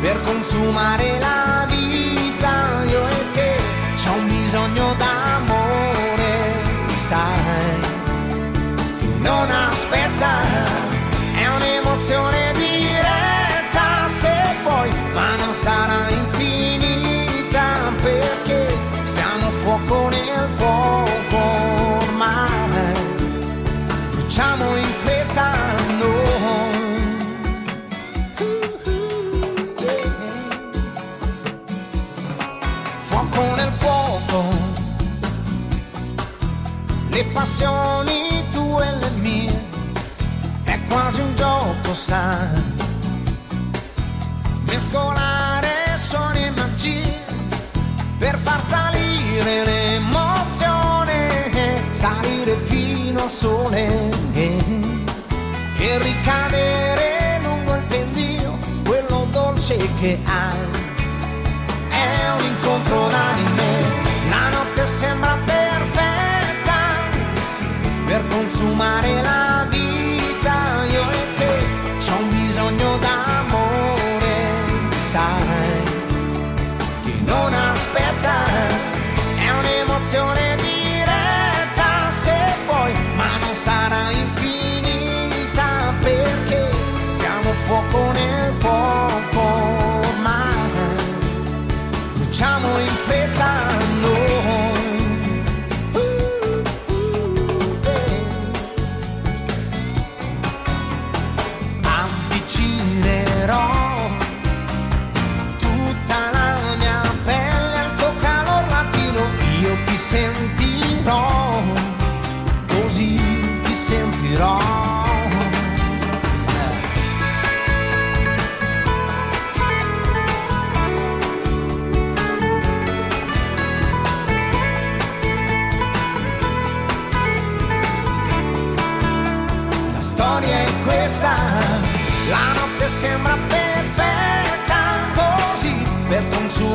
per consumare la vita, io e te c'è un bisogno d'amore, sai. passioni tu e le mie, è quasi un gioco, sai. Mescolare suoni e magie per far salire l'emozione, salire fino al sole e ricadere lungo il pendio, quello dolce che hai. È un incontro d'anima. mare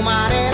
mare.